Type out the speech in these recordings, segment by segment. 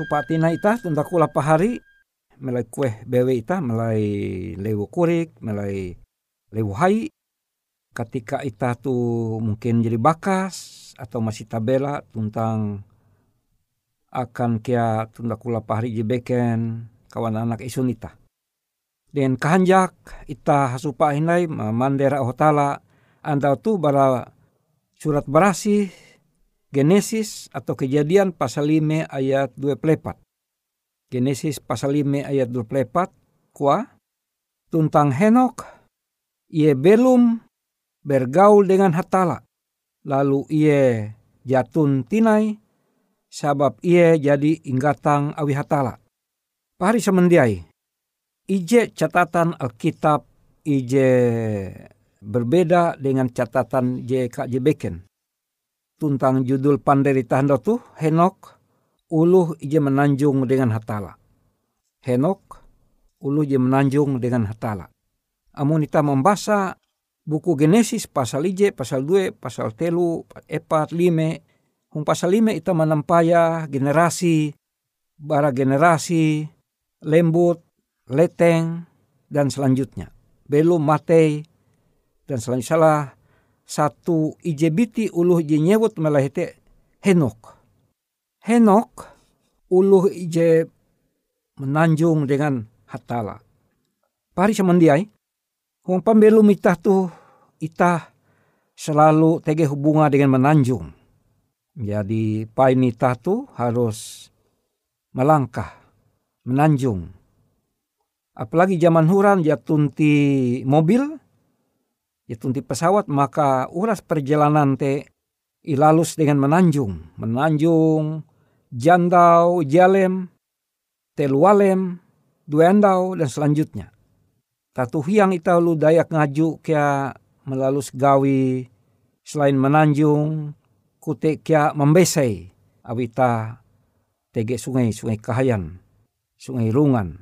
Hasupatina ita tunda kula pahari melai kue bewe ita melai lewu kurik melai lewu hai ketika ita tu mungkin jadi bakas atau masih tabela tentang akan kia tunda kula pahari jebeken kawan anak isun ita. Den kahanjak ita hasupa hinai mandera ohotala anda tu bara surat berasi Genesis atau kejadian pasal 5 ayat 24. Genesis pasal 5 ayat 24 kuah tentang Henok ia belum bergaul dengan hatala lalu ia jatun tinai sabab ia jadi inggatang awi hatala. Pari semendiai ije catatan Alkitab ije berbeda dengan catatan JKJ Beken tentang judul panderita Anda tuh Henok uluh ije menanjung dengan hatala. Henok uluh ije menanjung dengan hatala. Amun kita membaca buku Genesis pasal ije, pasal 2, pasal telu, epat, lime. Hung pasal lime kita menampaya generasi, bara generasi, lembut, leteng, dan selanjutnya. Belum matei, dan selanjutnya satu ijebiti uluh ije nyewut melahite Henok. Henok uluh ije menanjung dengan hatala. Pari semendiai, huang pambelum itah tu itah selalu tege hubunga dengan menanjung. Jadi pain itah tu harus melangkah, menanjung. Apalagi zaman huran jatunti mobil, jatunti pesawat maka uras perjalanan te ilalus dengan menanjung. Menanjung, jandau, jalem, telualem, duendau, dan selanjutnya. Tatu hiang ita lu dayak ngaju kia melalus gawi selain menanjung kute kia membesai awita tege sungai sungai kahayan sungai rungan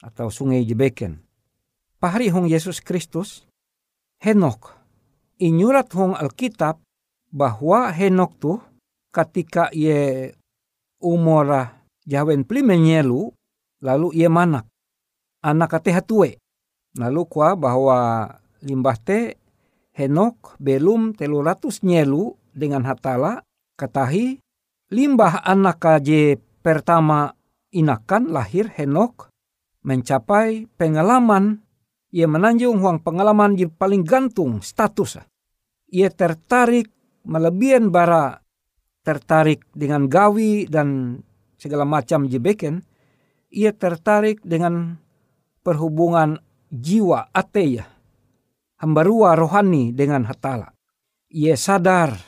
atau sungai jebeken. Pahari hong Yesus Kristus Henok. Inyurat hong Alkitab bahwa Henok tuh ketika ia umur jawen pli menyelu lalu ia manak. Anak ate hatue. Lalu kuah bahwa limbah te Henok belum telu ratus nyelu dengan hatala katahi limbah anak kaje pertama inakan lahir Henok mencapai pengalaman ia menanjung huang pengalaman yang paling gantung status. Ia tertarik melebihan bara tertarik dengan gawi dan segala macam jebeken. Ia tertarik dengan perhubungan jiwa ateya. Hambarua rohani dengan hatala. Ia sadar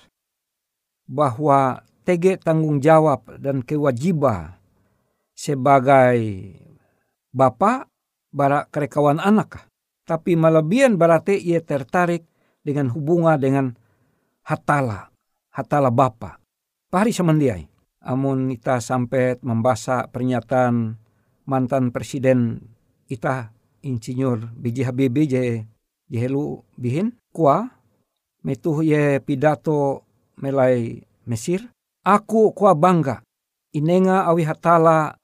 bahwa tege tanggung jawab dan kewajiban sebagai bapak bara kerekawan anak tapi melebihan berarti ia tertarik dengan hubungan dengan hatala, hatala bapa. Pahari semendiai. Amun kita sampai membaca pernyataan mantan presiden kita insinyur B.J. Habibie je jehelu bihin kuah metuh ye pidato melai Mesir. Aku kuah bangga inenga awi hatala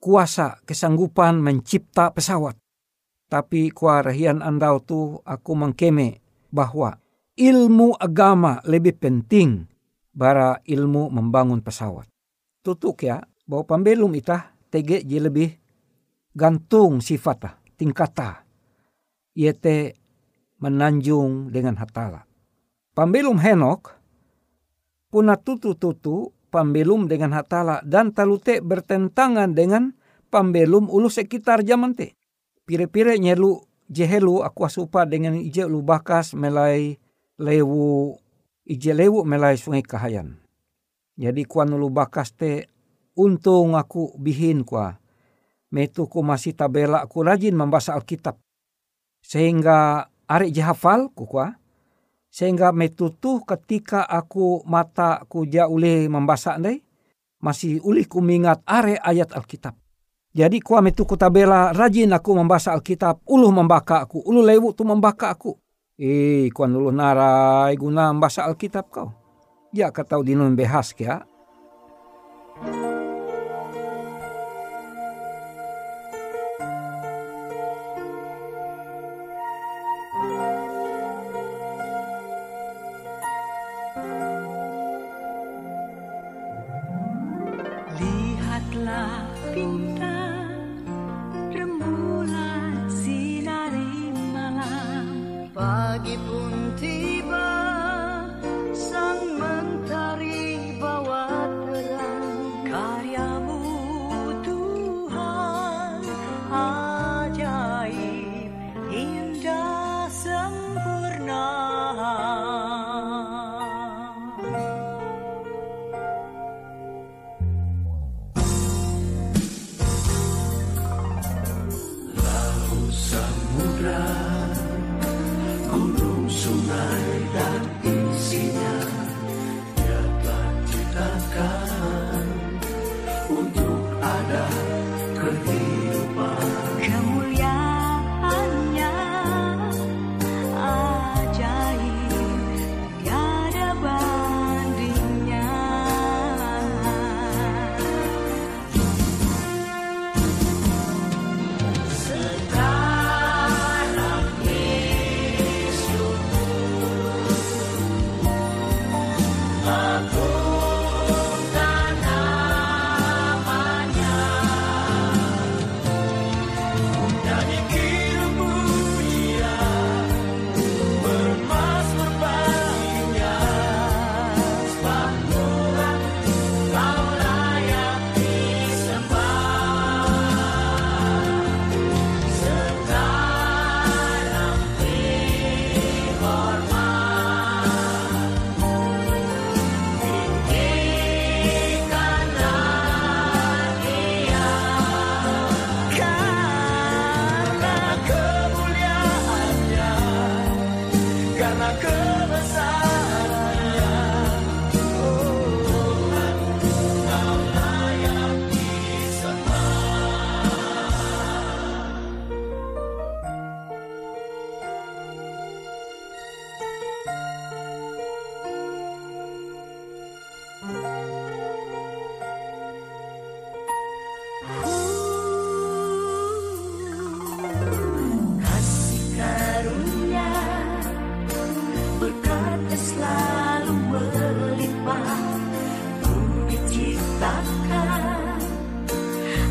kuasa kesanggupan mencipta pesawat. Tapi kuarahian andau tu aku mengkeme bahwa ilmu agama lebih penting bara ilmu membangun pesawat. Tutuk ya, bahwa pembelum itah tege je lebih gantung sifat tingkata. Ia te menanjung dengan hatala. Pembelum Henok puna tutu-tutu pembelum dengan hatala dan talute bertentangan dengan pembelum ulu sekitar zaman te pire-pire nyelu jehelu aku asupa dengan ije lu bakas melai lewu ije lewu melai sungai kahayan. Jadi kuan lu bakas te untung aku bihin kuah. Metu ku masih tabela aku rajin membaca Alkitab. Sehingga ari jahafal ku kuah. Sehingga metutuh ketika aku mata ku jauleh membaca ndai. Masih ulih ku mingat are ayat Alkitab. Jadi kuam itu kutabela rajin aku membaca Alkitab, uluh membaka aku, uluh lewu tu membaka aku. Eh, kuan uluh narai guna membaca Alkitab kau. Ya katau dinun behas kia. God.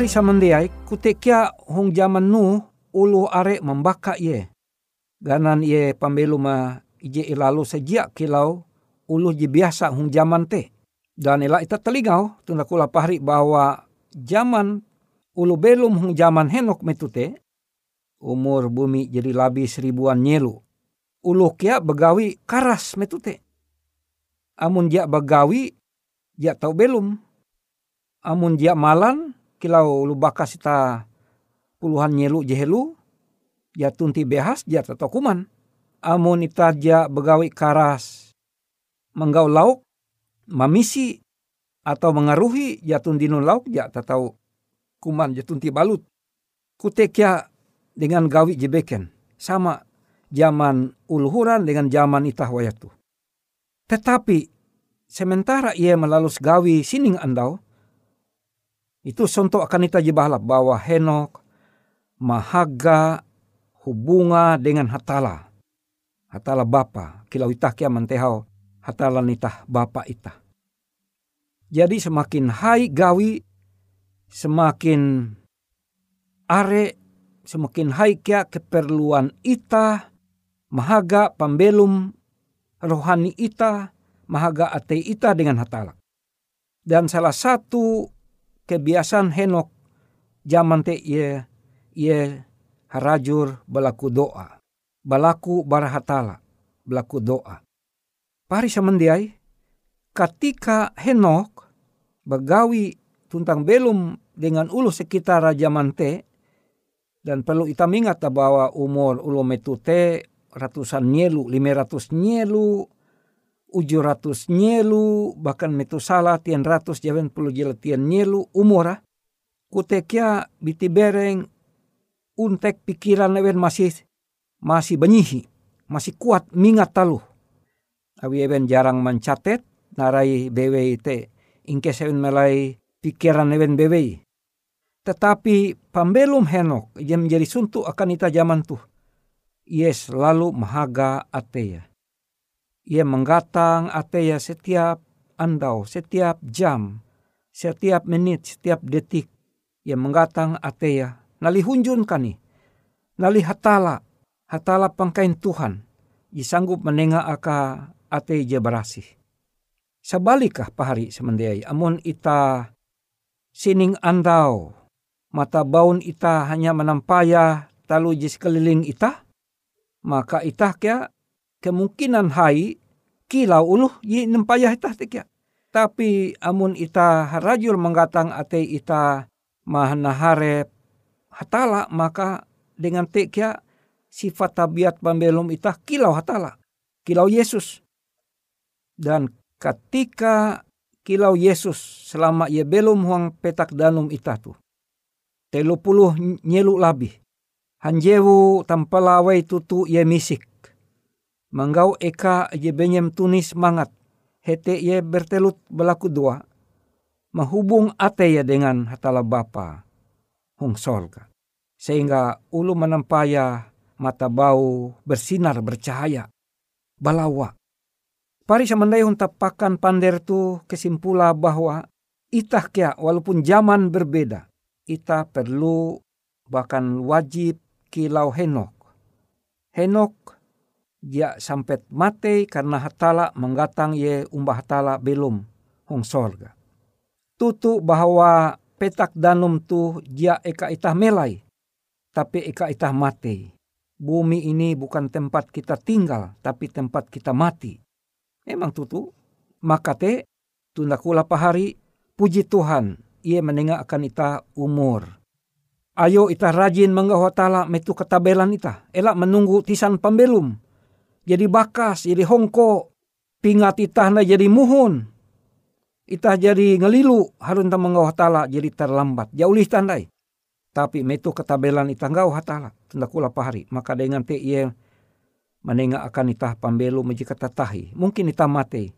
Pari samandiai kutekia hong zaman nu ulu are membaka ye. Ganan ye pambelu ma ije ilalu sejak kilau ulu je biasa hong zaman te. Dan ela ita telingau tunda kula pahri bahwa zaman ulu belum hong zaman henok metute umur bumi jadi labi seribuan nyelu. Ulu kia begawi karas metute. Amun dia begawi dia tahu belum. Amun dia malan kilau lu bakas ita puluhan nyelu jehelu ya tunti behas ya tato kuman. Amun ita ja begawi karas menggau lauk mamisi atau mengaruhi ya tundinu lauk ya tatau kuman ya tunti balut. Kutekia dengan gawi jebeken? Sama zaman uluhuran dengan zaman ita wayatu. Tetapi sementara ia melalus gawi sining andau itu sonto akan ita jibalap bahwa Henok mahaga hubunga dengan hatala. Hatala bapa, kilau itah kia mantehau hatala nitah bapa itah. Jadi semakin hai gawi, semakin are, semakin hai kia keperluan ita, mahaga pambelum rohani ita, mahaga ate ita dengan hatala. Dan salah satu kebiasaan Henok zaman te ye ye harajur balaku doa. Balaku barahatala balaku doa. Pari samandiai ketika Henok begawi tuntang belum dengan ulu sekitar zaman te dan perlu kita ingat bahwa umur ulu metute ratusan nyelu, lima ratus nyelu, ratus nyelu bahkan metusala tian ratus jawen puluh jela tian nyelu umura kutekia biti bereng untek pikiran lewen masih masih benyihi masih kuat mingat talu awi even jarang mencatet narai bewe te ingke sewen melai pikiran lewen bewe tetapi pambelum henok yang menjadi suntuk akan ita zaman tuh. Yes lalu mahaga ateya ia menggatang ateya setiap andau, setiap jam, setiap menit, setiap detik. Ia menggatang ateya. Nali hunjun kani. Nali hatala. Hatala pangkain Tuhan. Ia sanggup menengah aka ate je berasih. Sebalikah pahari semendai. Amun ita sining andau. Mata baun ita hanya menampaya talu jis keliling ita. Maka ita kia kemungkinan hai kilau uluh yi nempayah itah tekia. Tapi amun ita harajul menggatang ate ita mahanahare hatala maka dengan tekia sifat tabiat pembelum ita kilau hatala. Kilau Yesus. Dan ketika kilau Yesus selama ia belum huang petak danum ita tu. Telu puluh nyelu labih. Hanjewu tampalawai tutu ia misik Manggau eka je benyem tunis mangat. Hete ye bertelut belaku dua. Mahubung ate ya dengan hatala bapa. Hong sorga. Sehingga ulu menampaya mata bau bersinar bercahaya. Balawa. Pari samandai tapakan pander tu kesimpula bahwa itah kia walaupun zaman berbeda. Ita perlu bahkan wajib kilau Henok. Henok dia sampai mati karena hatala menggatang ye umbah hatala belum hong sorga. Tutu bahwa petak danum tu dia eka itah melai, tapi eka itah mati. Bumi ini bukan tempat kita tinggal, tapi tempat kita mati. Memang tutu, maka te tunda kula pahari, puji Tuhan, ia menengah akan ita umur. Ayo ita rajin hatala metu ketabelan ita, elak menunggu tisan pembelum jadi bakas, jadi hongko, pingat itah na jadi muhun. Itah jadi ngelilu, harun tamang hatala jadi terlambat. Jauh lih tandai. Tapi metu ketabelan itah ngau hatala. Tunda kula pahari. Maka dengan te ia menengah akan itah pambelu majika tatahi. Mungkin itah mati.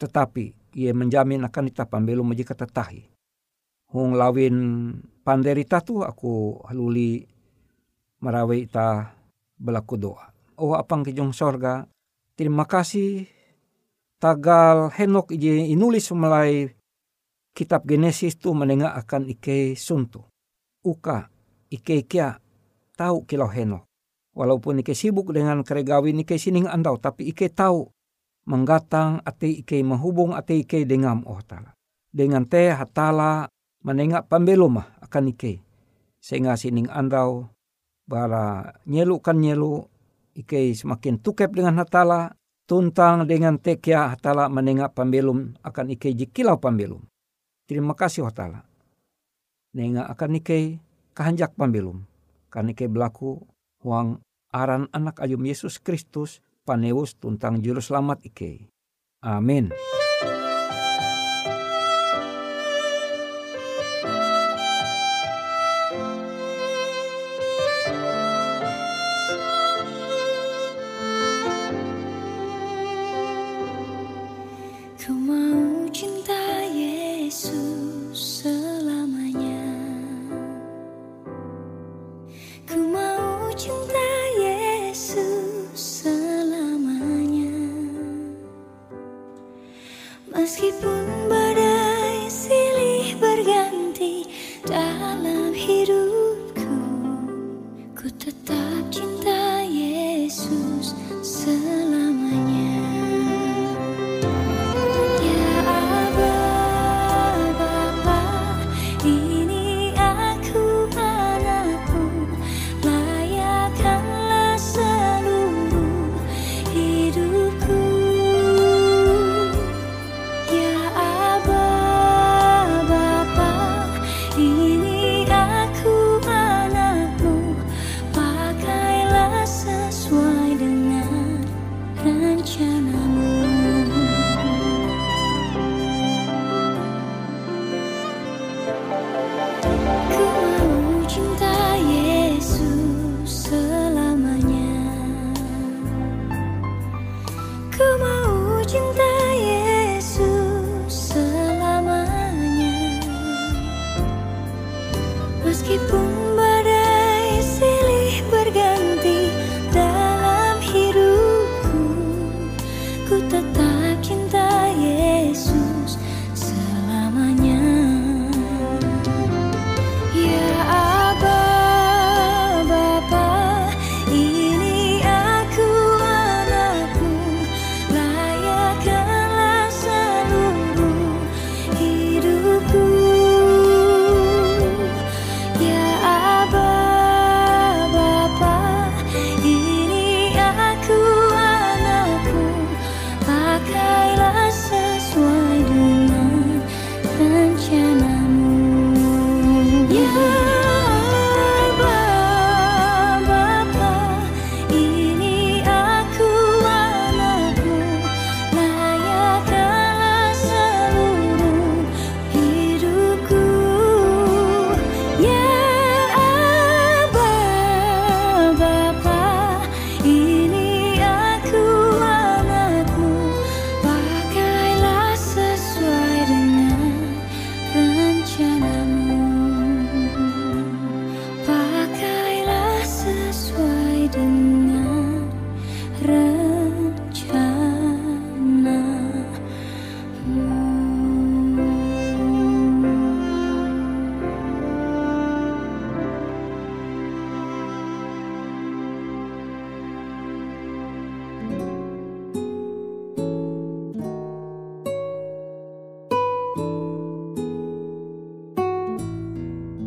Tetapi ia menjamin akan itah pambelu majika tatahi. Hung lawin panderita tu aku haluli marawe itah belaku doa o apang kijong sorga. Terima kasih tagal Henok ije inulis mulai kitab Genesis tu menengah akan ike suntu. Uka, ike kia tahu kilau heno. Walaupun ike sibuk dengan keregawin ike sining andau, tapi ike tahu menggatang ate ike menghubung ate ike dengan oh tala. Dengan teh hatala menengah pambelum akan ike. Sehingga sining andau bara nyelu kan nyelu ike semakin tukep dengan hatala tuntang dengan tekia hatala menengah pambelum akan ike jikilau pambelum. Terima kasih hatala. Nenga akan ike kahanjak pambelum. Kan ike berlaku huang aran anak ayum Yesus Kristus paneus tuntang juru selamat ike. Amin. 却能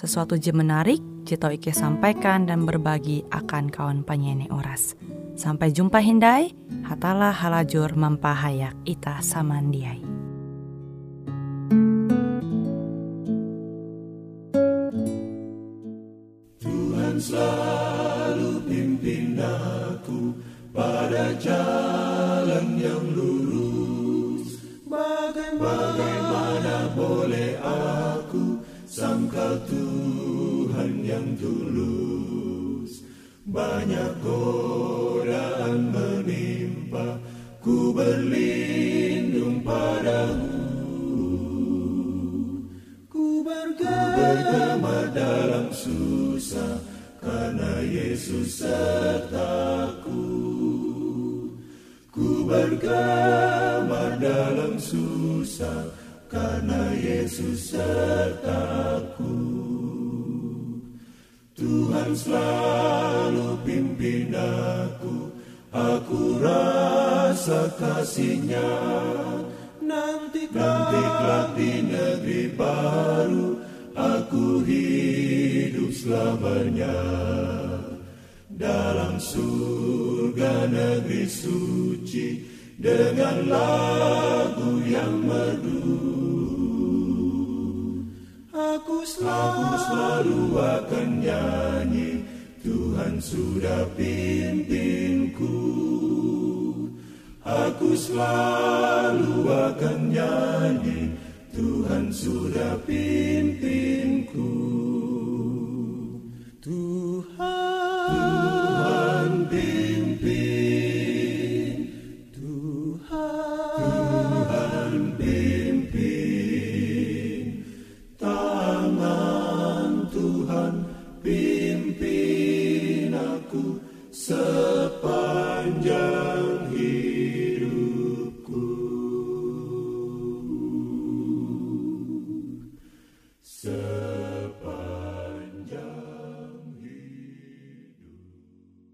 sesuatu je menarik Jito Ike sampaikan dan berbagi akan kawan penyanyi oras. Sampai jumpa Hindai, hatalah halajur mampahayak ita samandiai. Tuhan selalu pimpin aku pada jalan yang lurus. Bagaimana, sangkal Tuhan yang tulus? Banyak godaan menimpa, ku berlindung padamu. Ku bergema dalam susah, karena Yesus sertaku. Ku bergema dalam susah, karena Yesus sertaku. Tuhan selalu pimpin aku, aku rasa kasihnya. Nanti kelak di negeri baru, aku hidup selamanya. Dalam surga negeri suci, dengan lagu yang merdu. Selalu, aku selalu akan nyanyi, Tuhan sudah pimpinku. Aku selalu akan nyanyi, Tuhan sudah pimpinku.